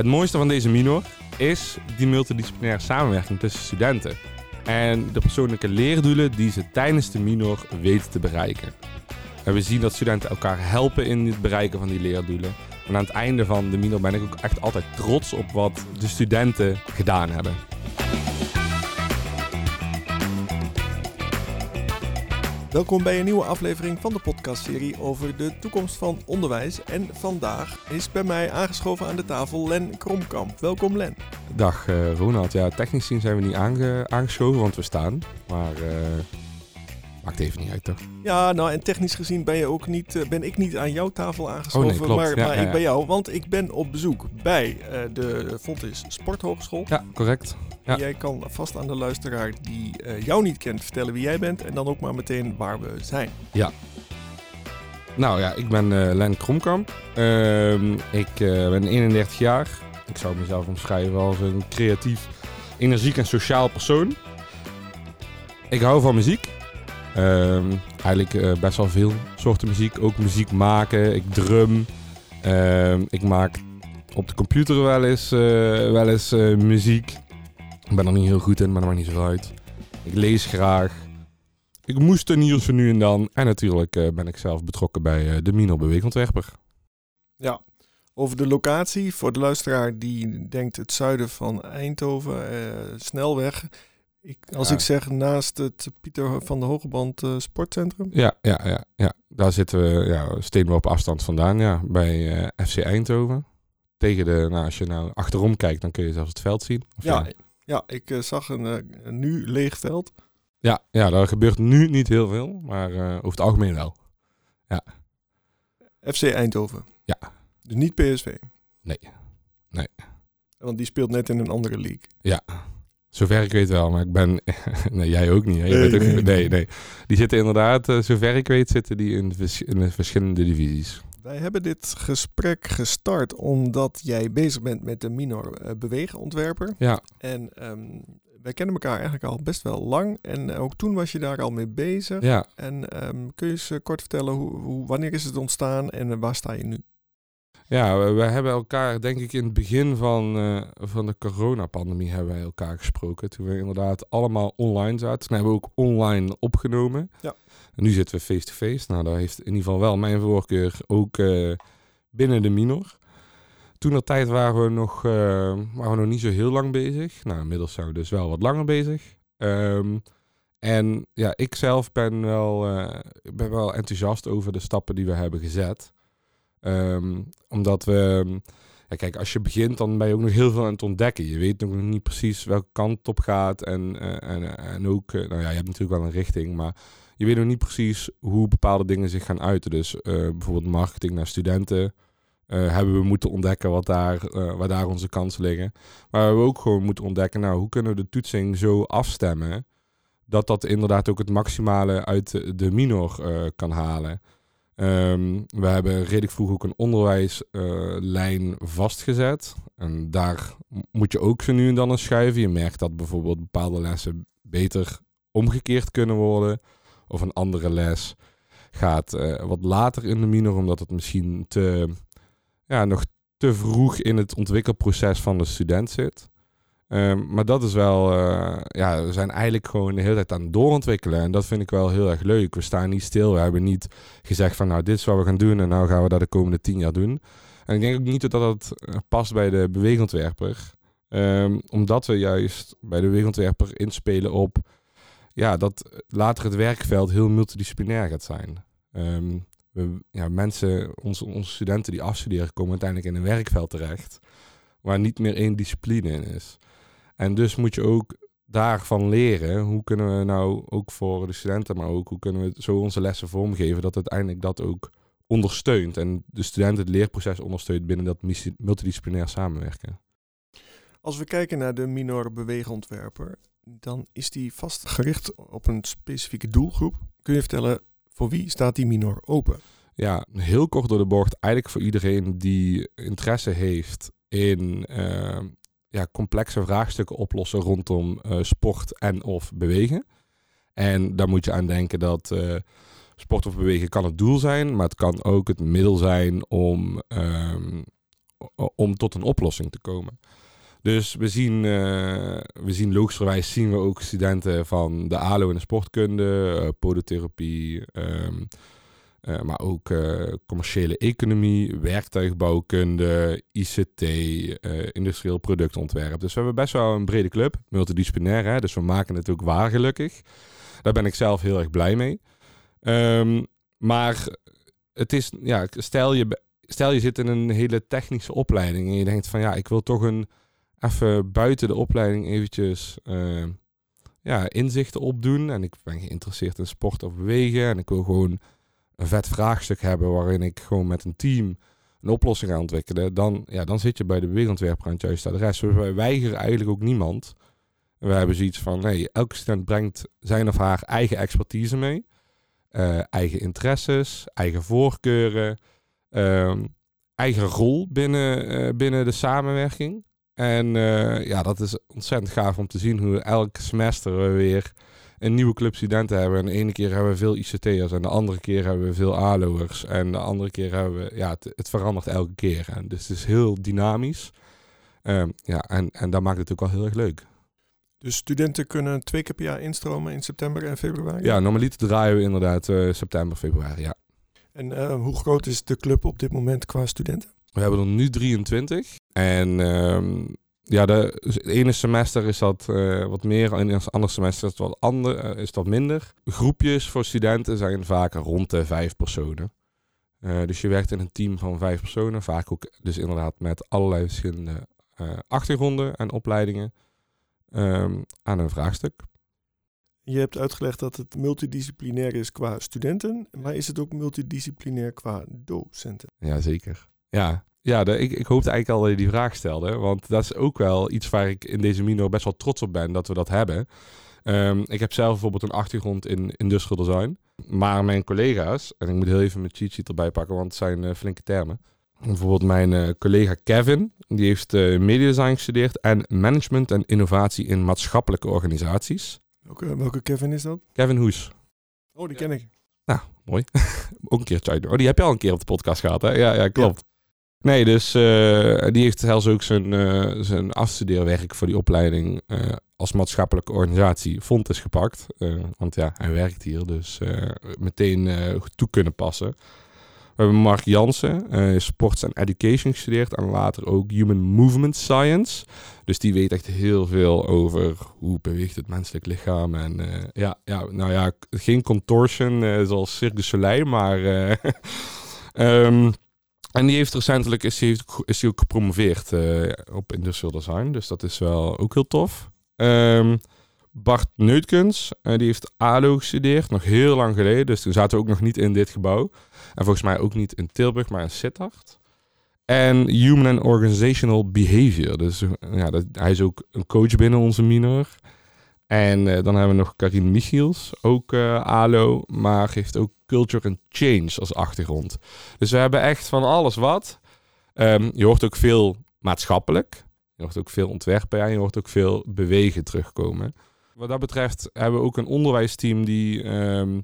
Het mooiste van deze minor is die multidisciplinaire samenwerking tussen studenten. En de persoonlijke leerdoelen die ze tijdens de minor weten te bereiken. En we zien dat studenten elkaar helpen in het bereiken van die leerdoelen. En aan het einde van de minor ben ik ook echt altijd trots op wat de studenten gedaan hebben. Welkom bij een nieuwe aflevering van de podcastserie over de toekomst van onderwijs. En vandaag is bij mij aangeschoven aan de tafel Len Kromkamp. Welkom Len. Dag eh, Ronald. Ja, technisch gezien zijn we niet aange aangeschoven, want we staan. Maar uh, maakt even niet uit, toch? Ja, nou en technisch gezien ben, je ook niet, uh, ben ik niet aan jouw tafel aangeschoven, oh, nee, klopt. maar, ja, maar ja, ik bij jou. Want ik ben op bezoek bij de Fontis Sporthogeschool. Ja, correct. Ja. Jij kan vast aan de luisteraar die uh, jou niet kent vertellen wie jij bent en dan ook maar meteen waar we zijn. Ja. Nou ja, ik ben uh, Len Kromkamp. Uh, ik uh, ben 31 jaar. Ik zou mezelf omschrijven als een creatief, energiek en sociaal persoon. Ik hou van muziek. Ehm, eigenlijk uh, best wel veel soorten muziek. Ook muziek maken. Ik drum. Ehm, ik maak op de computer wel eens, uh, wel eens uh, muziek. Ik ben er niet heel goed in, maar dat maakt niet zo uit. Ik lees graag. Ik moest er nieuws van nu en dan. En natuurlijk ben ik zelf betrokken bij de Mino Beweegontwerper. Ja, over de locatie. Voor de luisteraar die denkt het zuiden van Eindhoven, snelweg. Ik, als ja. ik zeg naast het Pieter van de Hogeband Sportcentrum. Ja, ja, ja, ja, daar zitten we ja, steden we op afstand vandaan. Ja, bij FC Eindhoven. Tegen de, nou, als je nou achterom kijkt, dan kun je zelfs het veld zien. Ja, ja, ja, ik uh, zag een, uh, nu leeg veld. Ja, ja, daar gebeurt nu niet heel veel, maar uh, over het algemeen wel. Ja. FC Eindhoven. Ja. Dus niet PSV. Nee. Nee. Want die speelt net in een andere league. Ja. Zover ik weet wel, maar ik ben... nee, jij ook niet. Hè? Je nee, ook... nee, nee, nee. Die zitten inderdaad, zover ik weet, zitten die in, vers in de verschillende divisies. Wij hebben dit gesprek gestart omdat jij bezig bent met de minor uh, beweegontwerper. Ja. En um, wij kennen elkaar eigenlijk al best wel lang. En ook toen was je daar al mee bezig. Ja. En um, kun je eens kort vertellen, hoe, hoe, wanneer is het ontstaan en waar sta je nu? Ja, we, we, hebben elkaar, denk ik, in het begin van, uh, van de coronapandemie hebben wij elkaar gesproken. Toen we inderdaad allemaal online zaten. Toen hebben we ook online opgenomen. Ja. En nu zitten we face-to-face. -face. Nou, dat heeft in ieder geval wel mijn voorkeur ook uh, binnen de minor. Toen dat tijd waren we, nog, uh, waren we nog niet zo heel lang bezig. Nou, inmiddels zijn we dus wel wat langer bezig. Um, en ja, ik zelf ben wel, ben wel enthousiast over de stappen die we hebben gezet. Um, omdat we... Ja, kijk, als je begint, dan ben je ook nog heel veel aan het ontdekken. Je weet nog niet precies welke kant op gaat. En, uh, en, en ook, uh, nou ja, je hebt natuurlijk wel een richting, maar je weet nog niet precies hoe bepaalde dingen zich gaan uiten. Dus uh, bijvoorbeeld marketing naar studenten. Hebben we moeten ontdekken wat daar, uh, waar daar onze kansen liggen. Maar we hebben ook gewoon moeten ontdekken, nou, hoe kunnen we de toetsing zo afstemmen dat dat inderdaad ook het maximale uit de, de minor kan halen. Um, we hebben redelijk vroeg ook een onderwijslijn vastgezet. En daar moet je ook zo nu en dan eens schuiven. Je merkt dat bijvoorbeeld bepaalde lessen beter omgekeerd kunnen worden of een andere les gaat uh, wat later in de minor, omdat het misschien te, ja, nog te vroeg in het ontwikkelproces van de student zit. Um, maar dat is wel, uh, ja, we zijn eigenlijk gewoon de hele tijd aan het doorontwikkelen. En dat vind ik wel heel erg leuk. We staan niet stil. We hebben niet gezegd van, nou, dit is wat we gaan doen en nou gaan we dat de komende tien jaar doen. En ik denk ook niet dat dat past bij de beweegontwerper. Um, omdat we juist bij de beweegontwerper inspelen op ja, dat later het werkveld heel multidisciplinair gaat zijn. Um, we, ja, mensen, onze, onze studenten die afstuderen, komen uiteindelijk in een werkveld terecht waar niet meer één discipline in is. En dus moet je ook daarvan leren, hoe kunnen we nou ook voor de studenten, maar ook hoe kunnen we zo onze lessen vormgeven dat uiteindelijk dat ook ondersteunt en de student het leerproces ondersteunt binnen dat multidisciplinair samenwerken. Als we kijken naar de minor beweegontwerper, dan is die vast gericht op een specifieke doelgroep. Kun je vertellen, voor wie staat die minor open? Ja, heel kort door de bocht. Eigenlijk voor iedereen die interesse heeft in uh, ja, complexe vraagstukken oplossen rondom uh, sport en of bewegen. En daar moet je aan denken dat uh, sport of bewegen kan het doel zijn, maar het kan ook het middel zijn om, um, om tot een oplossing te komen. Dus we zien, uh, we zien logischerwijs zien we ook studenten van de ALO en de sportkunde, podotherapie, um, uh, maar ook commerciële economie, werktuigbouwkunde, ICT, industrieel productontwerp. Dus we hebben best wel een brede club, multidisciplinair, hè? dus we maken het ook waar gelukkig. Daar ben ik zelf heel erg blij mee. Um, maar het is, ja, stel je, stel je zit in een hele technische opleiding en je denkt van ja, ik wil toch een even buiten de opleiding eventjes uh, ja, inzichten opdoen. En ik ben geïnteresseerd in sport of bewegen. En ik wil gewoon een vet vraagstuk hebben waarin ik gewoon met een team een oplossing ga ontwikkelen. Dan, ja, dan zit je bij de beweegontwerper aan het juiste adres. Dus wij weigeren eigenlijk ook niemand. We hebben zoiets van, nee, elke student brengt zijn of haar eigen expertise mee. Uh, eigen interesses, eigen voorkeuren, uh, eigen rol binnen, uh, binnen de samenwerking. En uh, ja, dat is ontzettend gaaf om te zien hoe elk semester we weer een nieuwe club studenten hebben. En de ene keer hebben we veel ICT'ers en de andere keer hebben we veel ALO'ers. En de andere keer hebben we, ja, het, het verandert elke keer. En dus het is heel dynamisch. Um, ja, en, en dat maakt het ook wel heel erg leuk. Dus studenten kunnen twee keer per jaar instromen in september en februari? Ja, normaliter draaien we inderdaad uh, september, februari, ja. En uh, hoe groot is de club op dit moment qua studenten? We hebben er nu 23. En um, ja, de, het ene semester is dat uh, wat meer, en het andere semester is het wat, ander, is dat minder. Groepjes voor studenten zijn vaak rond de vijf personen. dus je werkt in een team van vijf personen, vaak ook dus inderdaad met allerlei verschillende achtergronden en opleidingen um, aan een vraagstuk. Je hebt uitgelegd dat het multidisciplinair is qua studenten, maar is het ook multidisciplinair qua docenten? Ja, zeker. Ja, ja de, ik, ik hoopte eigenlijk al dat je die vraag stelde, want dat is ook wel iets waar ik in deze minor best wel trots op ben dat we dat hebben. Um, ik heb zelf bijvoorbeeld een achtergrond in industrial design, maar mijn collega's, en ik moet heel even mijn cheat sheet erbij pakken, want het zijn uh, flinke termen. Bijvoorbeeld mijn uh, collega Kevin, die heeft uh, design gestudeerd en management en innovatie in maatschappelijke organisaties. Welke, welke Kevin is dat? Kevin Hoes. Oh, die ken ik. Nou, mooi. Ook een keertje Oh, die heb je al een keer op de podcast gehad, hè? Ja, ja klopt. Nee, dus uh, die heeft zelfs ook zijn, uh, zijn afstudeerwerk voor die opleiding uh, als maatschappelijke organisatie Fontes gepakt. want ja, hij werkt hier, dus meteen toe kunnen passen. We hebben Mark Jansen, uh, sports en education gestudeerd en later ook human movement science. Dus die weet echt heel veel over hoe beweegt het menselijk lichaam. En ja, ja, nou ja, geen contortion zoals Cirque du Soleil, maar... um, en die heeft recentelijk is hij, ook gepromoveerd op industrial design. Dus dat is wel ook heel tof. Um, Bart Neutkens, die heeft ALO gestudeerd, nog heel lang geleden. Dus toen zaten we ook nog niet in dit gebouw. En volgens mij ook niet in Tilburg, maar in Sittard. En Human and Organizational Behavior. Dus ja, dat, hij is ook een coach binnen onze minor. En uh, dan hebben we nog Karin Michiels, ook ALO, maar heeft ook Culture and Change als achtergrond. Dus we hebben echt van alles wat. Um, je hoort ook veel maatschappelijk. Je hoort ook veel ontwerpen en je hoort ook veel bewegen terugkomen. Wat dat betreft hebben we ook een onderwijsteam die um,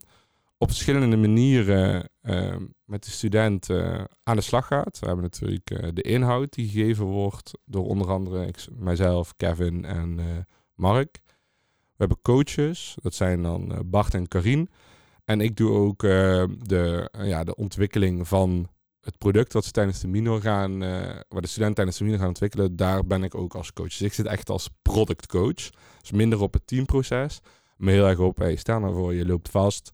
op verschillende manieren uh, met de student uh, aan de slag gaat. We hebben natuurlijk uh, de inhoud die gegeven wordt door onder andere ik, mijzelf, Kevin en eh, Mark. We hebben coaches, dat zijn dan Bart en Karin. En ik doe ook de, ja, de ontwikkeling van het product wat ze tijdens de minor gaan, waar de studenten tijdens de minor gaan ontwikkelen, daar ben ik ook als coach. Dus ik zit echt als product coach. Dus minder op het teamproces, maar heel erg op, hey, stel nou voor, je loopt vast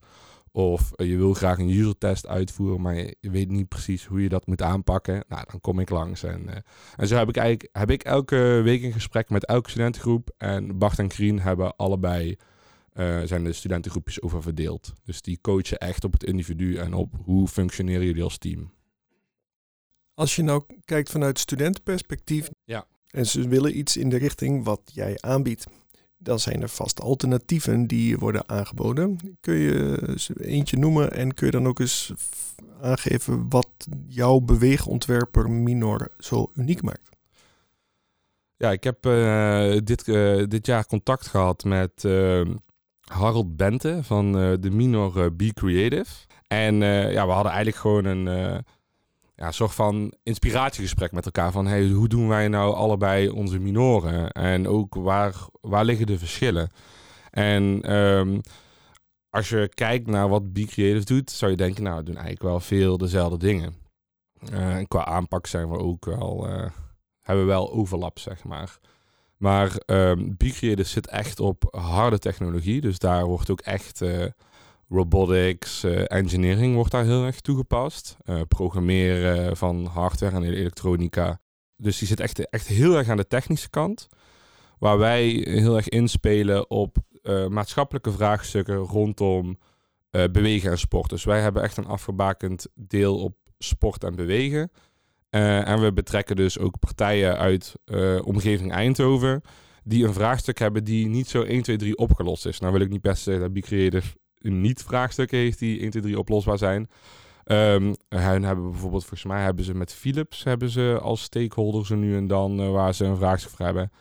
of je wil graag een user test uitvoeren, maar je, weet niet precies hoe je dat moet aanpakken. Nou, dan kom ik langs. En, en zo heb ik eigenlijk heb ik elke week een gesprek met elke studentengroep. En Bart en Krien hebben allebei uh, zijn de studentengroepjes over verdeeld. Dus die coachen echt op het individu en op hoe functioneren jullie als team. Als je nou kijkt vanuit studentenperspectief ja. en ze willen iets in de richting wat jij aanbiedt dan zijn er vast alternatieven die worden aangeboden. Kun je eentje noemen en kun je dan ook eens aangeven wat jouw beweegontwerper Minor zo uniek maakt? Ja, ik heb uh, dit, uh, dit jaar contact gehad met uh, Harold Bente van de Minor Be Creative. En ja, we hadden eigenlijk gewoon een ja, soort van inspiratiegesprek met elkaar. Van hey, hoe doen wij nou allebei onze minoren? En ook waar, waar liggen de verschillen? En ehm, als je kijkt naar wat Be Creative doet, zou je denken, nou, we doen eigenlijk wel veel dezelfde dingen. En qua aanpak zijn we ook wel, hebben we wel overlap, zeg maar. Maar um, Be Creative zit echt op harde technologie. Dus daar wordt ook echt uh, robotics, engineering wordt daar heel erg toegepast. programmeren van hardware en elektronica. Dus die zit echt, echt heel erg aan de technische kant. Waar wij heel erg inspelen op maatschappelijke vraagstukken rondom bewegen en sport. Dus wij hebben echt een afgebakend deel op sport en bewegen. Uh, en we betrekken dus ook partijen uit omgeving Eindhoven die een vraagstuk hebben die niet zo 1, 2, 3 opgelost is. Nou wil ik niet best zeggen dat Be Creative niet vraagstukken heeft die 1, 2, 3 oplosbaar zijn. Um, hun hebben bijvoorbeeld, volgens mij hebben ze met Philips hebben ze als stakeholders er nu en dan waar ze een vraagstuk voor hebben.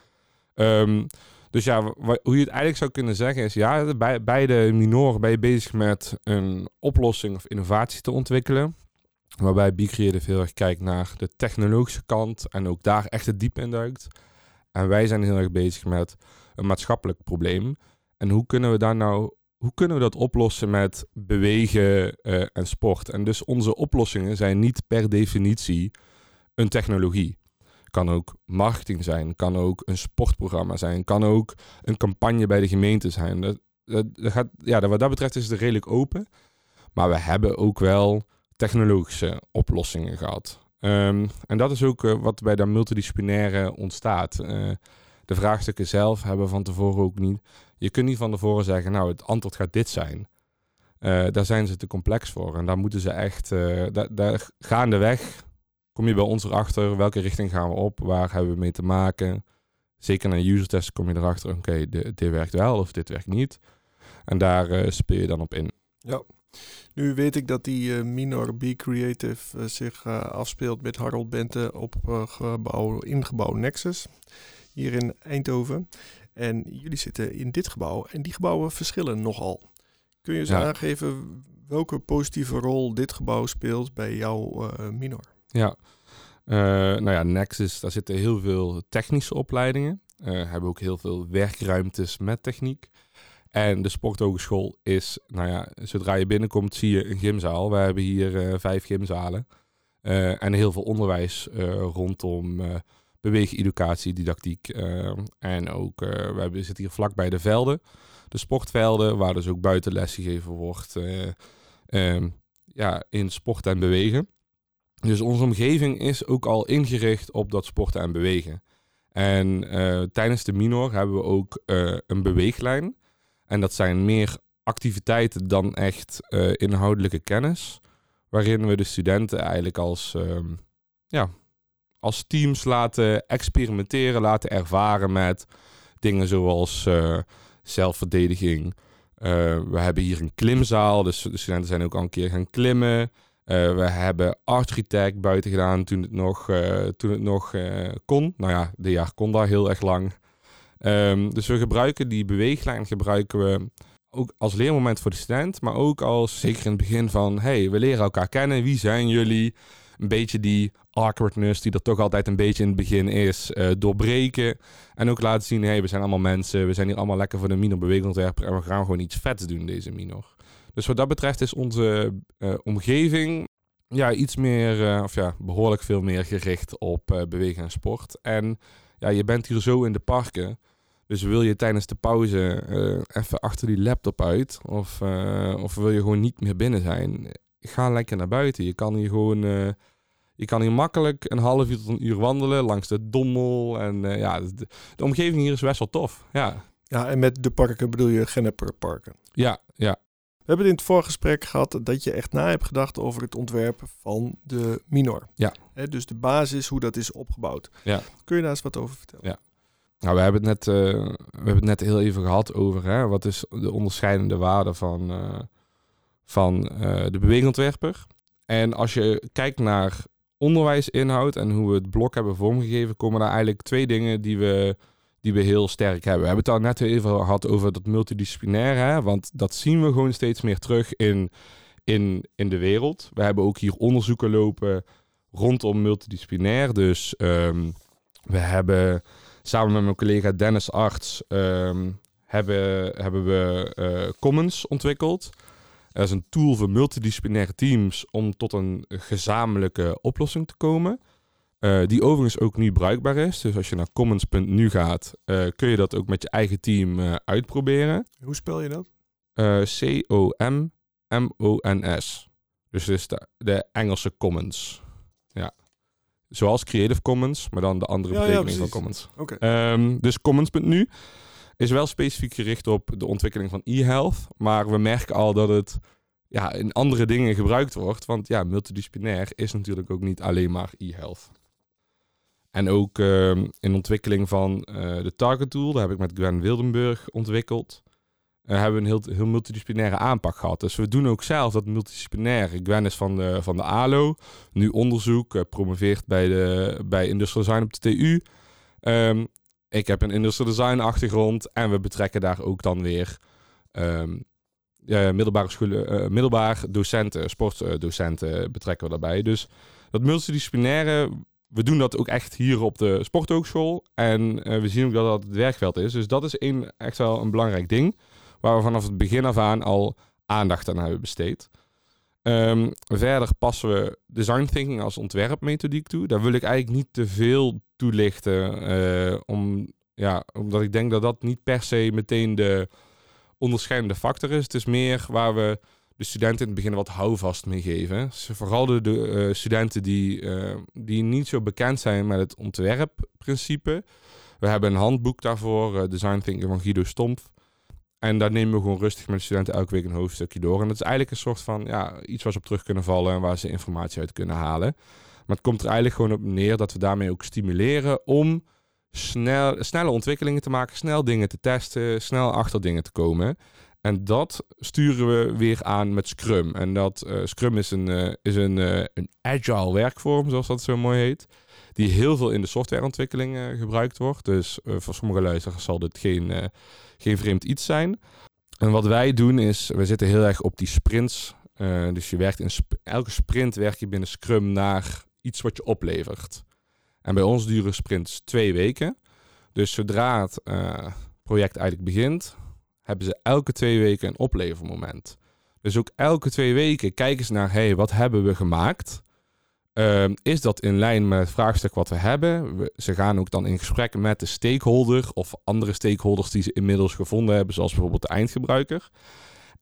Um, dus ja, hoe je het eigenlijk zou kunnen zeggen is, ja, bij, bij de minoren ben je bezig met een oplossing of innovatie te ontwikkelen. Waarbij Be Creative heel erg kijkt naar de technologische kant en ook daar echt het diep in duikt. En wij zijn heel erg bezig met een maatschappelijk probleem. En hoe kunnen we daar nou, hoe kunnen we dat oplossen met bewegen uh, en sport? En dus onze oplossingen zijn niet per definitie een technologie. Kan ook marketing zijn, kan ook een sportprogramma zijn, kan ook een campagne bij de gemeente zijn. Dat, dat, gaat, ja, wat dat betreft is het redelijk open. Maar we hebben ook wel technologische oplossingen gehad. Um, en dat is ook uh, wat bij de multidisciplinaire ontstaat. Uh, de vraagstukken zelf hebben van tevoren ook niet. Je kunt niet van tevoren zeggen, nou, het antwoord gaat dit zijn. Uh, daar zijn ze te complex voor. En daar moeten ze echt, daar, daar gaandeweg kom je bij ons erachter welke richting gaan we op, waar hebben we mee te maken. Zeker na user test kom je erachter, oké, okay, dit werkt wel of dit werkt niet. En daar speel je dan op in. Ja, nu weet ik dat die uh, Minor B Creative uh, zich afspeelt met Harold Bente op gebouw, in gebouw Nexus, hier in Eindhoven. En jullie zitten in dit gebouw en die gebouwen verschillen nogal. Kun je eens ja. aangeven welke positieve rol dit gebouw speelt bij jouw Minor? Ja, nou ja, Nexus, daar zitten heel veel technische opleidingen. Hebben ook heel veel werkruimtes met techniek. En de sporthogeschool is, nou ja, zodra je binnenkomt zie je een gymzaal. We hebben hier uh, vijf gymzalen. en heel veel onderwijs rondom beweegeducatie, didactiek. en ook, we hebben, zitten hier vlak bij de velden. De sportvelden, waar dus ook buitenles gegeven wordt. Ehm, ja, in sport en bewegen. Dus onze omgeving is ook al ingericht op dat sporten en bewegen. En tijdens de minor hebben we ook een beweeglijn. En dat zijn meer activiteiten dan echt uh, inhoudelijke kennis. Waarin we de studenten eigenlijk als, ehm, ja, als teams laten experimenteren, laten ervaren met dingen zoals zelfverdediging. we hebben hier een klimzaal, dus de studenten zijn ook al een keer gaan klimmen. We hebben Architect buiten gedaan toen het nog, toen het nog kon. Nou ja, de jaar kon daar heel erg lang. Um, dus we gebruiken die beweeglijn gebruiken we ook als leermoment voor de student, maar ook als zeker in het begin van hey, we leren elkaar kennen. Wie zijn jullie? Een beetje die awkwardness die er toch altijd een beetje in het begin is, doorbreken. En ook laten zien, hey, we zijn allemaal mensen, we zijn hier allemaal lekker voor de minor beweegontwerper en we gaan gewoon iets vets doen deze minor. Dus wat dat betreft is onze uh, omgeving ja, iets meer, uh, of ja, behoorlijk veel meer gericht op bewegen en sport. En ja, je bent hier zo in de parken. Dus wil je tijdens de pauze even achter die laptop uit, of, of wil je gewoon niet meer binnen zijn, ga lekker naar buiten. Je kan hier gewoon, je kan hier makkelijk een half uur tot een uur wandelen langs de Dommel. En ja, de, de, omgeving hier is best wel tof. Ja. ja, en met de parken bedoel je Genneperparken? Ja, ja. We hebben het in het voorgesprek gehad dat je echt na hebt gedacht over het ontwerp van de minor. Ja. dus de basis, hoe dat is opgebouwd. Ja. Kun je daar eens wat over vertellen? Ja. Nou, we hebben het net, uh, we hebben het net heel even gehad over hè, wat is de onderscheidende waarde van, uh, van uh, de beweegontwerper. En als je kijkt naar onderwijsinhoud en hoe we het blok hebben vormgegeven, komen er eigenlijk twee dingen die we die we heel sterk hebben. We hebben het al net even gehad over dat multidisciplinaire, want dat zien we gewoon steeds meer terug in, in, in de wereld. We hebben ook hier onderzoeken lopen rondom multidisciplinair. Dus ehm, we hebben samen met mijn collega Dennis Arts ehm, hebben, hebben we uh, Commons ontwikkeld. Dat is een tool voor multidisciplinaire teams om tot een gezamenlijke oplossing te komen. Uh, die overigens ook nu bruikbaar is. Dus als je naar commons.nu gaat, uh, kun je dat ook met je eigen team uh, uitproberen. Hoe spel je dat? C-O-M-M-O-N-S. Dus het is de, de, Engelse Commons. Zoals Creative Commons, maar dan de andere ja, betekening ja, van Commons. Okay. Um, dus commons.nu is wel specifiek gericht op de ontwikkeling van e-health. Maar we merken al dat het ja, in andere dingen gebruikt wordt. Want ja, multidisciplinair is natuurlijk ook niet alleen maar e-health. En ook uh, in ontwikkeling van uh, de Target Tool, daar heb ik met Gwen Wildenburg ontwikkeld. Uh, hebben we een heel, heel multidisciplinaire aanpak gehad. Dus we doen ook zelf dat multidisciplinaire. Gwen is van de, van de ALO, nu onderzoek, uh, promoveert bij, de, bij Industrial Design op de TU. Ehm, ik heb een Industrial Design achtergrond en we betrekken daar ook dan weer um, middelbare scholen, middelbaar docenten, sportdocenten betrekken we daarbij. Dus dat multidisciplinaire we doen dat ook echt hier op de sporthogeschool. En uh, we zien ook dat dat het werkveld is. Dus dat is een, echt wel een belangrijk ding. Waar we vanaf het begin af aan al aandacht aan hebben besteed. Um, verder passen we design thinking als ontwerpmethodiek toe. Daar wil ik eigenlijk niet te veel toelichten. Uh, om, ja, omdat ik denk dat dat niet per se meteen de onderscheidende factor is. Het is meer waar we de studenten in het begin wat houvast mee geven. vooral de, uh, studenten die, uh, die niet zo bekend zijn met het ontwerpprincipe. We hebben een handboek daarvoor, Design Thinking van Guido Stompf. En daar nemen we gewoon rustig met de studenten elke week een hoofdstukje door. En dat is eigenlijk een soort van ja, iets waar ze op terug kunnen vallen en waar ze informatie uit kunnen halen. Maar het komt er eigenlijk gewoon op neer dat we daarmee ook stimuleren om snel, snelle ontwikkelingen te maken, snel dingen te testen, snel achter dingen te komen. En dat sturen we weer aan met Scrum. En dat uh, Scrum is een, uh, is een, uh, een agile werkvorm, zoals dat zo mooi heet. Die heel veel in de softwareontwikkeling gebruikt wordt. Dus voor sommige luisteraars zal dit geen, geen vreemd iets zijn. En wat wij doen is, we zitten heel erg op die sprints. dus je werkt in elke sprint werk je binnen Scrum naar iets wat je oplevert. En bij ons duren sprints twee weken. Dus zodra het project eigenlijk begint, hebben ze elke twee weken een oplevermoment. Dus ook elke twee weken kijken ze naar, hey, wat hebben we gemaakt? Uh, is dat in lijn met het vraagstuk wat we hebben? Ze gaan ook dan in gesprek met de stakeholder of andere stakeholders die ze inmiddels gevonden hebben, zoals bijvoorbeeld de eindgebruiker.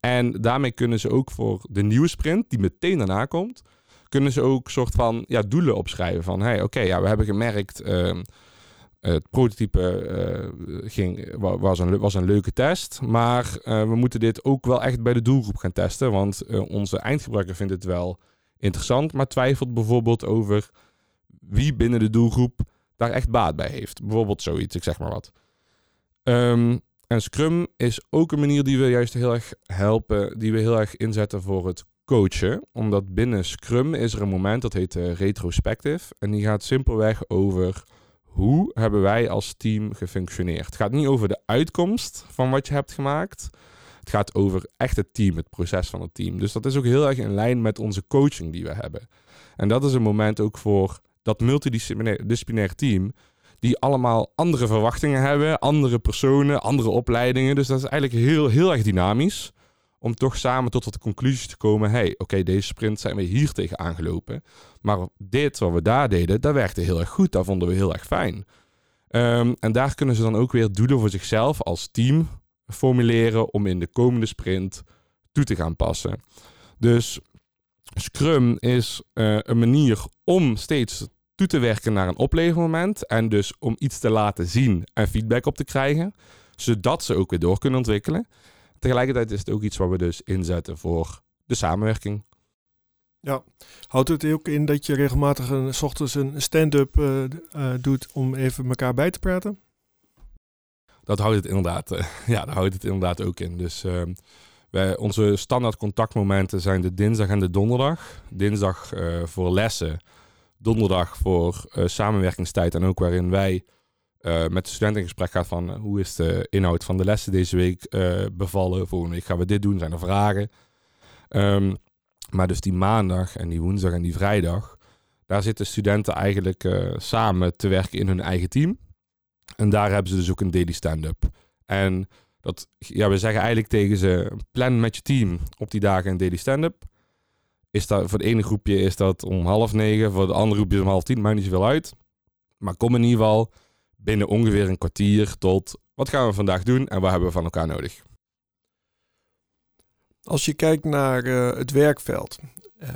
En daarmee kunnen ze ook voor de nieuwe sprint, die meteen daarna komt, kunnen ze ook soort van ja, doelen opschrijven. Van hey, oké, ja, we hebben gemerkt. Uh, het prototype uh, ging, was, een, was een leuke test, maar uh, we moeten dit ook wel echt bij de doelgroep gaan testen, want uh, onze eindgebruiker vindt het wel interessant, maar twijfelt bijvoorbeeld over wie binnen de doelgroep daar echt baat bij heeft. Bijvoorbeeld zoiets, ik zeg maar wat. Um, en Scrum is ook een manier die we juist heel erg helpen, die we heel erg inzetten voor het coachen. Omdat binnen Scrum is er een moment dat heet retrospective. En die gaat simpelweg over hoe hebben wij als team gefunctioneerd? Het gaat niet over de uitkomst van wat je hebt gemaakt. Het gaat over echt het team, het proces van het team. Dus dat is ook heel erg in lijn met onze coaching die we hebben. En dat is een moment ook voor dat multidisciplinair team, die allemaal andere verwachtingen hebben, andere personen, andere opleidingen. Dus dat is eigenlijk heel, heel erg dynamisch om toch samen tot de conclusie te komen: hey, oké, deze sprint zijn we hier tegen aangelopen. Maar dit wat we daar deden, dat werkte heel erg goed. Dat vonden we heel erg fijn. Um, en daar kunnen ze dan ook weer doelen voor zichzelf als team formuleren om in de komende sprint toe te gaan passen. Dus Scrum is uh, een manier om steeds toe te werken naar een oplevermoment en dus om iets te laten zien en feedback op te krijgen, zodat ze ook weer door kunnen ontwikkelen. Tegelijkertijd is het ook iets waar we dus inzetten voor de samenwerking. Ja, houdt het ook in dat je regelmatig een s ochtends een stand-up uh, uh, doet om even elkaar bij te praten? Dat houdt het inderdaad, uh, ja, dat houdt het inderdaad ook in. Dus ehm, wij, onze standaard contactmomenten zijn de dinsdag en de donderdag. Dinsdag voor lessen, donderdag voor samenwerkingstijd en ook waarin wij met de studenten in gesprek gaat van hoe is de inhoud van de lessen deze week uh, bevallen. Volgende week gaan we dit doen, zijn er vragen. Um, maar dus die maandag en die woensdag en die vrijdag, Daar zitten studenten eigenlijk samen te werken in hun eigen team. En daar hebben ze dus ook een daily stand-up. En dat, ja, we zeggen eigenlijk tegen ze, plan met je team op die dagen een daily stand-up. Is dat, voor het ene groepje is dat om half negen, voor de andere groepje is om half tien, maakt niet zoveel uit. Maar kom in ieder geval binnen ongeveer een kwartier tot wat gaan we vandaag doen en wat hebben we van elkaar nodig. Als je kijkt naar uh, het werkveld,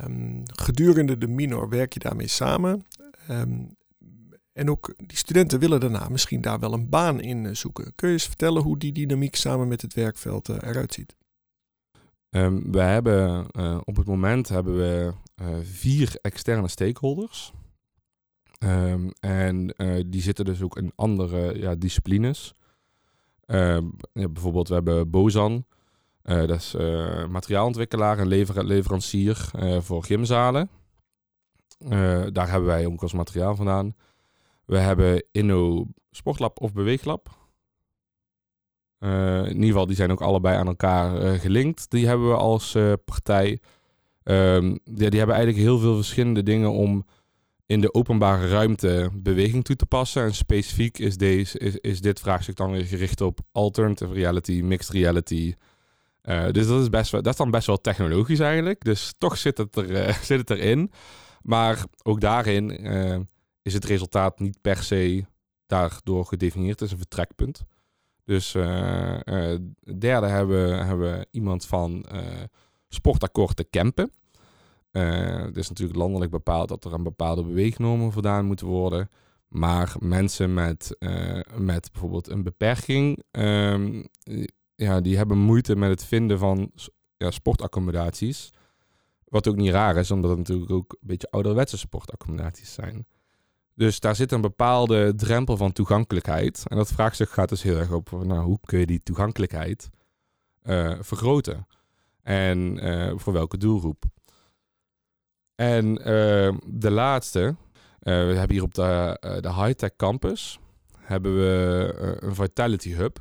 um, gedurende de minor werk je daarmee samen. Um, en ook die studenten willen daarna misschien daar wel een baan in eh, zoeken. Kun je eens vertellen hoe die dynamiek samen met het werkveld uh, eruit ziet? Um, we hebben uh, op het moment hebben we vier externe stakeholders. Um, en die zitten dus ook in andere ja, disciplines. Um, ja, bijvoorbeeld, we hebben Bozan. dat is materiaalontwikkelaar en lever leverancier voor gymzalen. daar hebben wij ook als materiaal vandaan. We hebben Inno Sportlab of Beweeglab. Uh, in ieder geval, die zijn ook allebei aan elkaar uh, gelinkt. Die hebben we als uh, partij. Die, die, hebben eigenlijk heel veel verschillende dingen om in de openbare ruimte beweging toe te passen. En specifiek is, deze, is, is dit vraagstuk dan weer gericht op alternative reality, mixed reality. dus dat is, best wel, dat is dan best wel technologisch eigenlijk. Dus toch zit het, er, zit het erin. Maar ook daarin is het resultaat niet per se daardoor gedefinieerd. Het is een vertrekpunt. Dus uh, uh, derde hebben, we iemand van uh, sportakkoord te Kempen. het is natuurlijk landelijk bepaald dat er een bepaalde beweegnormen voldaan moeten worden. Maar mensen met, met bijvoorbeeld een beperking, um, ja, die hebben moeite met het vinden van ja, sportaccommodaties. Wat ook niet raar is, omdat het natuurlijk ook een beetje ouderwetse sportaccommodaties zijn. Dus daar zit een bepaalde drempel van toegankelijkheid. En dat vraagstuk gaat dus heel erg op, nou, hoe kun je die toegankelijkheid uh, vergroten? En uh, voor welke doelgroep? En uh, de laatste, we hebben hier op de, de Hightech Campus, hebben we een Vitality Hub.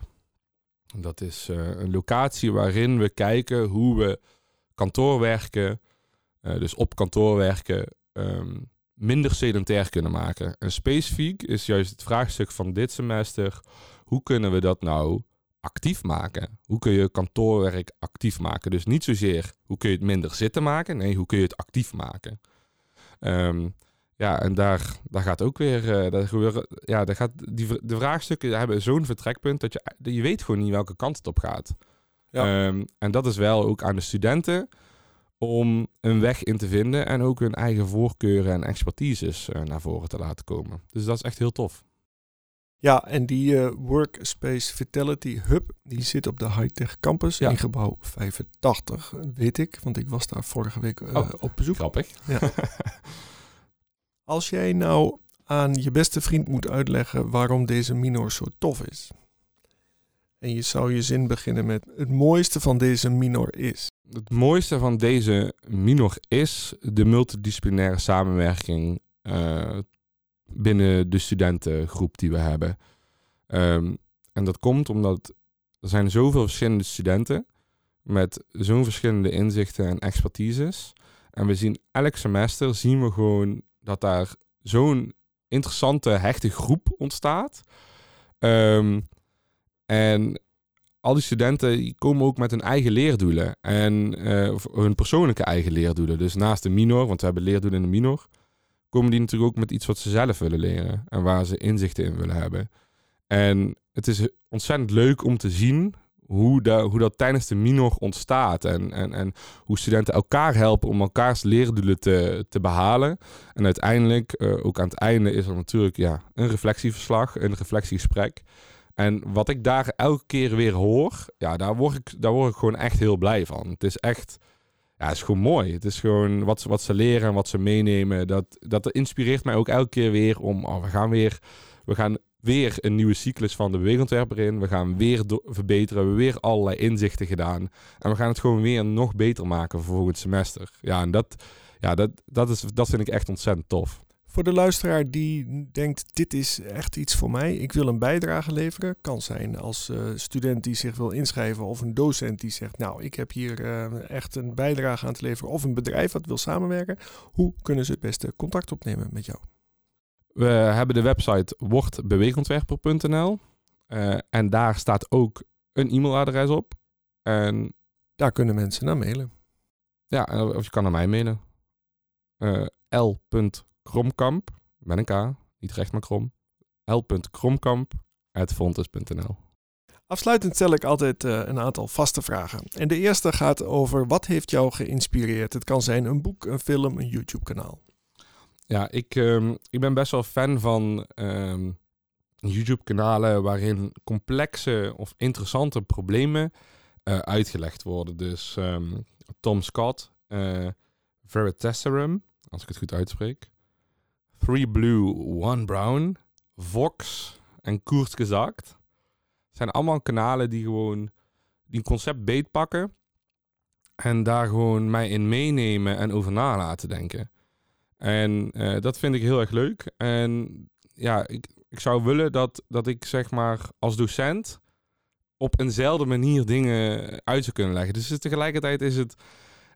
Dat is een locatie waarin we kijken hoe we kantoorwerken, dus op kantoor werken, um, minder sedentair kunnen maken. En specifiek is juist het vraagstuk van dit semester: hoe kunnen we dat nou actief maken? Hoe kun je kantoorwerk actief maken? Dus niet zozeer hoe kun je het minder zitten maken, nee, hoe kun je het actief maken? Um, ja, en daar, daar gaat ook weer, uh, daar gebeuren, ja, daar gaat die, de vraagstukken hebben zo'n vertrekpunt dat je, je weet gewoon niet welke kant het op gaat. Ja. Um, en dat is wel ook aan de studenten om een weg in te vinden en ook hun eigen voorkeuren en expertises uh, naar voren te laten komen. Dus dat is echt heel tof. Ja, en die uh, Workspace Vitality Hub, die zit op de Hightech Campus in gebouw 85, weet ik, want ik was daar vorige week uh, oh, op bezoek. Grappig. Ja. Als jij nou aan je beste vriend moet uitleggen waarom deze minor zo tof is. En je zou je zin beginnen met het mooiste van deze minor is het mooiste van deze minor is de multidisciplinaire samenwerking uh, binnen de studentengroep die we hebben. Um, en dat komt omdat er zijn zoveel verschillende studenten met zo'n verschillende inzichten en expertises. En we zien elk semester zien we gewoon dat daar zo'n interessante, hechte groep ontstaat. Um, en al die studenten komen ook met hun eigen leerdoelen. En uh, hun persoonlijke eigen leerdoelen. Dus naast de minor, want we hebben leerdoelen in de minor, komen die natuurlijk ook met iets wat ze zelf willen leren. En waar ze inzichten in willen hebben. En het is ontzettend leuk om te zien hoe, hoe dat tijdens de minor ontstaat. En, en, en hoe studenten elkaar helpen om elkaars leerdoelen te, te behalen. En uiteindelijk, uh, ook aan het einde, is er natuurlijk ja, een reflectieverslag, een reflectiegesprek. En wat ik daar elke keer weer hoor, ja, daar word ik, daar word ik gewoon echt heel blij van. Het is echt, ja, het is gewoon mooi. Het is gewoon wat, wat ze leren en wat ze meenemen. Dat, dat inspireert mij ook elke keer weer om, oh, we gaan weer, we gaan weer een nieuwe cyclus van de beweegontwerper in. We gaan weer verbeteren. We hebben weer allerlei inzichten gedaan. En we gaan het gewoon weer nog beter maken voor volgend semester. Ja, en dat, ja, dat, dat, is, dat vind ik echt ontzettend tof. Voor de luisteraar die denkt, dit is echt iets voor mij, ik wil een bijdrage leveren. Kan zijn als uh, student die zich wil inschrijven of een docent die zegt, nou ik heb hier uh, echt een bijdrage aan te leveren. Of een bedrijf wat wil samenwerken. Hoe kunnen ze het beste contact opnemen met jou? We hebben de website wordbeweegontwerper.nl uh, en daar staat ook een e-mailadres op. En daar kunnen mensen naar mailen. Ja, of je kan naar mij mailen. Uh, l.kromkamp, met een K, niet recht maar krom. l.kromkamp.fontes.nl Afsluitend stel ik altijd uh, een aantal vaste vragen. En de eerste gaat over wat heeft jou geïnspireerd? Het kan zijn een boek, een film, een YouTube-kanaal. Ja, ik, um, ik ben best wel fan van um, YouTube-kanalen waarin complexe of interessante problemen uh, uitgelegd worden. Dus um, Tom Scott, uh, Veritaserum, als ik het goed uitspreek. Three Blue, One Brown, Vox en Koers Gezakt. zijn allemaal kanalen die gewoon die een concept beetpakken en daar gewoon mij in meenemen en over na laten denken. En uh, dat vind ik heel erg leuk. En ja, ik, ik zou willen dat, dat ik zeg maar als docent op eenzelfde manier dingen uit zou kunnen leggen. Dus tegelijkertijd is het,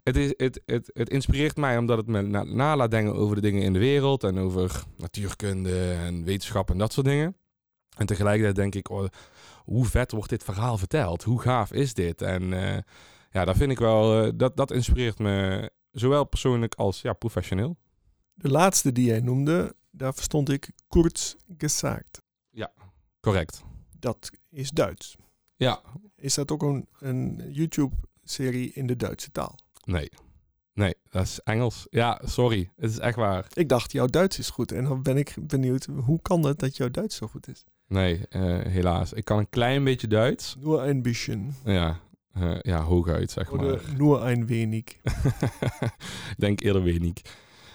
het, is, het, het, het inspireert mij omdat het me na, na laat denken over de dingen in de wereld en over natuurkunde en wetenschap en dat soort dingen. En tegelijkertijd denk ik, oh, hoe vet wordt dit verhaal verteld? Hoe gaaf is dit? En uh, ja, dat vind ik wel, uh, dat, dat inspireert me zowel persoonlijk als ja, professioneel. De laatste die jij noemde, daar verstond ik kurz gesagt. Ja, correct. Dat is Duits. Ja. Is dat ook een, een YouTube-serie in de Duitse taal? Nee. Nee, dat is Engels. Ja, sorry. Het is echt waar. Ik dacht, jouw Duits is goed. En dan ben ik benieuwd, hoe kan het dat jouw Duits zo goed is? Nee, uh, helaas. Ik kan een klein beetje Duits. Nur ein bisschen. Ja, uh, ja hooguit, zeg Oder maar. nur ein wenig. Denk eerder wenig.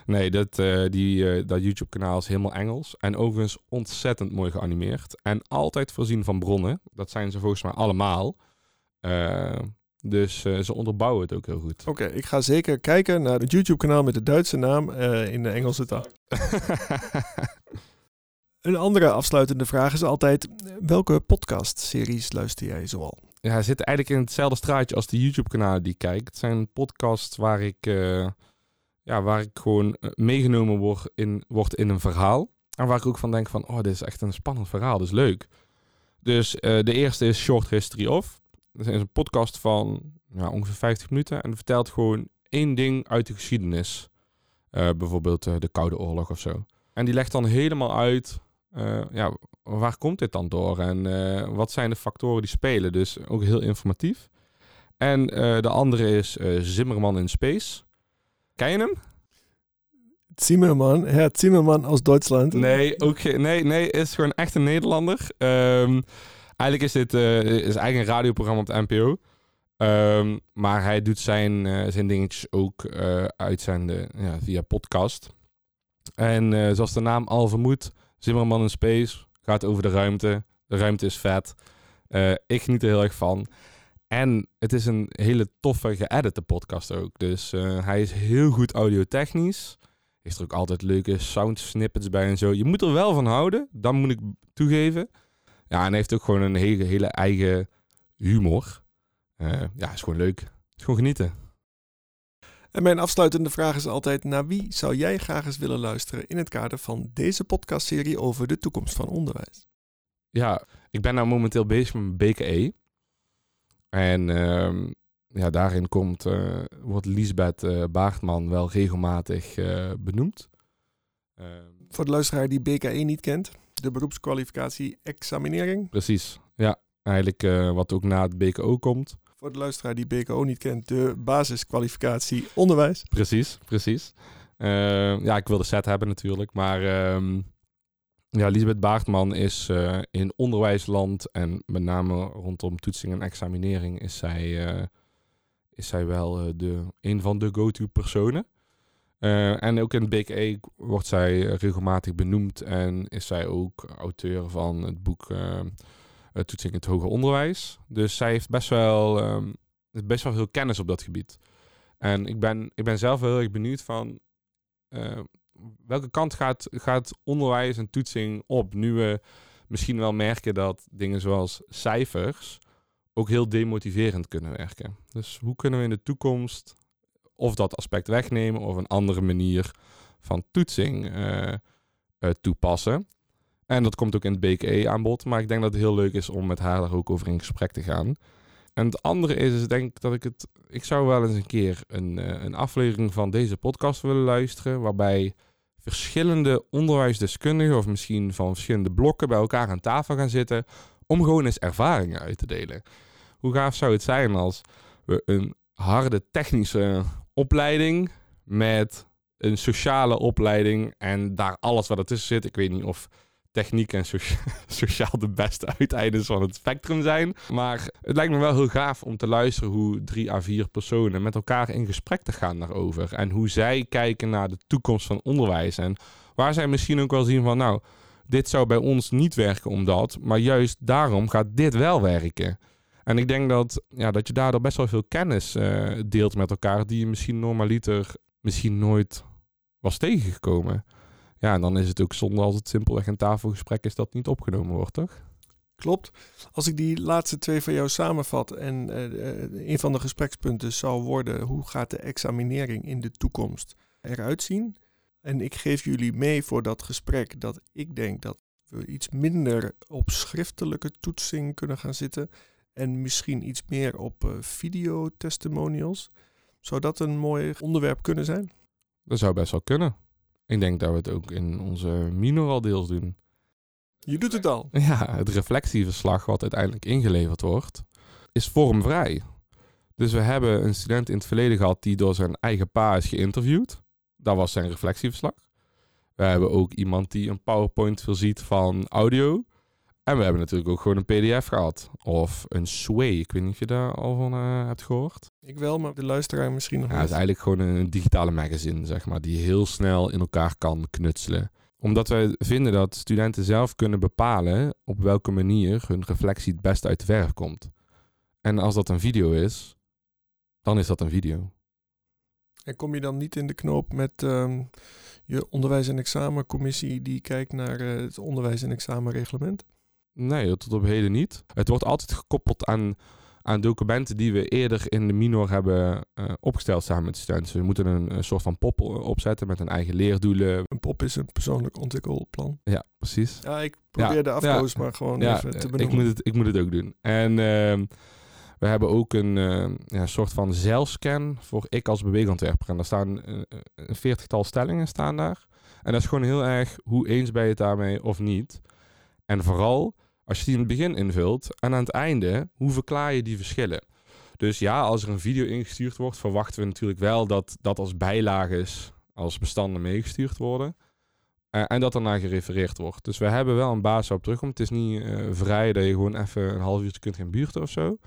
Nee, dat, uh, die, dat YouTube-kanaal is helemaal Engels. En overigens ontzettend mooi geanimeerd. En altijd voorzien van bronnen. Dat zijn ze volgens mij allemaal. Uh, dus ze onderbouwen het ook heel goed. Oké, okay, ik ga zeker kijken naar het YouTube-kanaal met de Duitse naam in de Engelse taal. Een andere afsluitende vraag is altijd: welke podcast-series luister jij zoal? Ja, hij zit eigenlijk in hetzelfde straatje als de YouTube-kanalen die ik kijk. Het zijn podcasts waar ik ja, waar ik gewoon meegenomen word in, word in een verhaal. En waar ik ook van denk van, oh, dit is echt een spannend verhaal, dat is leuk. Dus uh, de eerste is Short History Of. Dat is een podcast van ja, ongeveer 50 minuten. En vertelt gewoon één ding uit de geschiedenis. Uh, bijvoorbeeld uh, de Koude Oorlog of zo. En die legt dan helemaal uit, ja, waar komt dit dan door? En wat zijn de factoren die spelen? Dus ook heel informatief. En de andere is Zimmerman in Space. Ken je hem? Zimmerman, Herr Zimmerman aus Duitsland. Nee, ook nee, nee, is gewoon echt een Nederlander. Um, eigenlijk is dit uh, is eigenlijk een radioprogramma op de NPO. Um, maar hij doet zijn, uh, zijn dingetjes ook uh, uitzenden ja, via podcast. En zoals de naam al vermoedt, Zimmerman in Space gaat over de ruimte. De ruimte is vet. ik geniet er heel erg van. En het is een hele toffe geëdite podcast ook. Dus hij is heel goed audiotechnisch. Heeft er ook altijd leuke sound snippets bij en zo. Je moet er wel van houden, dan moet ik toegeven. Ja, en hij heeft ook gewoon een hele, hele eigen humor. Uh, ja, is gewoon leuk. Is gewoon genieten. En mijn afsluitende vraag is altijd: naar wie zou jij graag eens willen luisteren in het kader van deze podcastserie over de toekomst van onderwijs? Ja, ik ben nou momenteel bezig met mijn BKE. En uh, ja, daarin komt, uh, wordt Lisbeth uh, Baartman wel regelmatig benoemd. Ehm, Voor de luisteraar die BKE niet kent, de beroepskwalificatie examinering. Precies, ja. Eigenlijk wat ook na het BKO komt. Voor de luisteraar die BKO niet kent, de basiskwalificatie onderwijs. Precies, precies. Ehm, ja, ik wil de set hebben natuurlijk, maar... Ja, Lisbeth Baartman is uh, in onderwijsland en met name rondom toetsing en examinering is zij, uh, is zij wel uh, de, een van de go-to personen. En ook in het BKE wordt zij regelmatig benoemd en is zij ook auteur van het boek Toetsing in het Hoger Onderwijs. Dus zij heeft best wel, um, best wel veel kennis op dat gebied. En ik ben, ik ben zelf heel erg benieuwd van welke kant gaat, gaat onderwijs en toetsing op? Nu we misschien wel merken dat dingen zoals cijfers ook heel demotiverend kunnen werken. Dus hoe kunnen we in de toekomst of dat aspect wegnemen of een andere manier van toetsing uh, uh, toepassen? En dat komt ook in het BKE aanbod. Maar ik denk dat het heel leuk is om met haar daar ook over in gesprek te gaan. En het andere is, is denk dat ik het. Ik zou wel eens een keer een, uh, een aflevering van deze podcast willen luisteren. Waarbij verschillende onderwijsdeskundigen, of misschien van verschillende blokken, bij elkaar aan tafel gaan zitten. Om gewoon eens ervaringen uit te delen. Hoe gaaf zou het zijn als we een harde technische opleiding met een sociale opleiding en daar alles wat ertussen zit. Ik weet niet of techniek en sociaal de beste uiteindes van het spectrum zijn. Maar het lijkt me wel heel gaaf om te luisteren hoe drie à vier personen met elkaar in gesprek te gaan daarover. En hoe zij kijken naar de toekomst van onderwijs. En waar zij misschien ook wel zien van nou, dit zou bij ons niet werken omdat, maar juist daarom gaat dit wel werken. En ik denk dat, ja, dat je daardoor best wel veel kennis uh, deelt met elkaar die je misschien normaliter misschien nooit was tegengekomen. Ja, en dan is het ook zonde als het simpelweg een tafelgesprek is dat niet opgenomen wordt, toch? Klopt. Als ik die laatste twee van jou samenvat en uh, een van de gesprekspunten zou worden hoe gaat de examinering in de toekomst eruit zien? En ik geef jullie mee voor dat gesprek dat ik denk dat we iets minder op schriftelijke toetsing kunnen gaan zitten en misschien iets meer op uh, videotestimonials. Zou dat een mooi onderwerp kunnen zijn? Dat zou best wel kunnen. Ik denk dat we het ook in onze minor al deels doen. Je doet het al. Ja, het reflectieverslag wat uiteindelijk ingeleverd wordt, is vormvrij. Dus we hebben een student in het verleden gehad die door zijn eigen pa is geïnterviewd. Dat was zijn reflectieverslag. We hebben ook iemand die een PowerPoint voorziet van audio. En we hebben natuurlijk ook gewoon een PDF gehad. Of een Sway. Ik weet niet of je daar al van uh, hebt gehoord. Ik wel, maar de luisteraar misschien nog ja, niet. Het is eigenlijk gewoon een digitale magazine, zeg maar. Die heel snel in elkaar kan knutselen. Omdat wij vinden dat studenten zelf kunnen bepalen op welke manier hun reflectie het best uit de verf komt. En als dat een video is, dan is dat een video. En kom je dan niet in de knoop met um, je onderwijs- en examencommissie die kijkt naar uh, het onderwijs- en examenreglement? Nee, tot op heden niet. Het wordt altijd gekoppeld aan, aan documenten die we eerder in de minor hebben uh, opgesteld samen met de studenten. We moeten een, een, soort van pop opzetten met een eigen leerdoelen. Een pop is een persoonlijk ontwikkelplan. Ja, precies. Ja, ik probeer ja, de afkoos ja, maar gewoon ja, even te benoemen. Ik moet het, ik moet het ook doen. En uh, we hebben ook een uh, ja, soort van zelfscan voor ik als beweegontwerper. En daar staan een veertigtal stellingen staan daar. En dat is gewoon heel erg hoe eens ben je het daarmee of niet. En vooral als je die in het begin invult en aan het einde, hoe verklaar je die verschillen? Dus ja, als er een video ingestuurd wordt, verwachten we natuurlijk wel dat dat als bijlages, als bestanden meegestuurd worden. Uh, en dat naar gerefereerd wordt. Dus we hebben wel een basis op terug. Het is niet uh, vrij dat je gewoon even een half uurtje kunt gaan buurten of zo.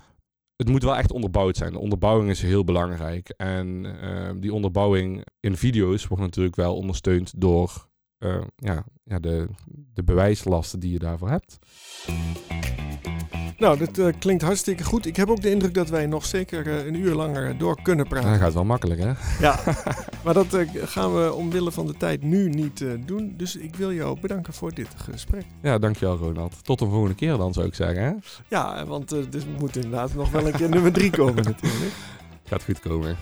Het moet wel echt onderbouwd zijn. De onderbouwing is heel belangrijk. En uh, die onderbouwing in video's wordt natuurlijk wel ondersteund door uh, ja, ja, de, de bewijslasten die je daarvoor hebt. Nou, dat uh, klinkt hartstikke goed. Ik heb ook de indruk dat wij nog zeker uh, een uur langer door kunnen praten. Dat gaat wel makkelijk, hè? Ja, maar dat uh, gaan we omwille van de tijd nu niet doen. Dus ik wil jou bedanken voor dit gesprek. Ja, dankjewel Ronald. Tot de volgende keer dan, zou ik zeggen, hè? Ja, want er dus moet inderdaad nog wel een keer nummer drie komen natuurlijk. Gaat goed komen.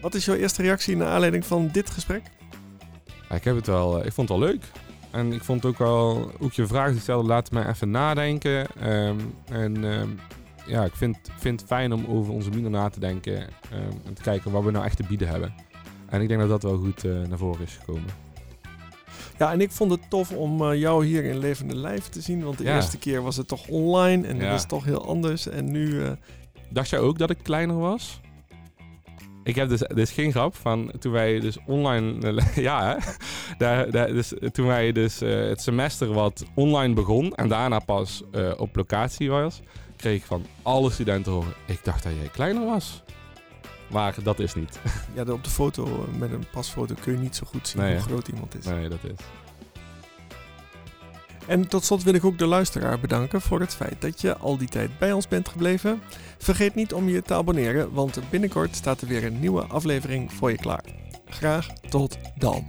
Wat is jouw eerste reactie naar aanleiding van dit gesprek? Ik heb het wel, ik vond het wel leuk. En ik vond ook wel, ook je vraag die stelde, laat mij even nadenken. Um, en um, ja, ik vind, vind het fijn om over onze minder na te denken. Um, en te kijken wat we nou echt te bieden hebben. En ik denk dat dat wel goed uh, naar voren is gekomen. Ja, en ik vond het tof om uh, jou hier in levende lijf te zien. Want de ja. eerste keer was het toch online en ja. dat is toch heel anders. En nu... Uh... Dacht jij ook dat ik kleiner was? Ik heb dus, dus geen grap van toen wij dus online, ja, hè? Daar, daar, dus, toen wij dus uh, het semester wat online begon en daarna pas uh, op locatie was, kreeg ik van alle studenten horen, ik dacht dat jij kleiner was. Maar dat is niet. Ja, op de foto met een pasfoto kun je niet zo goed zien nee, hoe groot iemand is. Nee, dat is. En tot slot wil ik ook de luisteraar bedanken voor het feit dat je al die tijd bij ons bent gebleven. Vergeet niet om je te abonneren, want binnenkort staat er weer een nieuwe aflevering voor je klaar. Graag tot dan.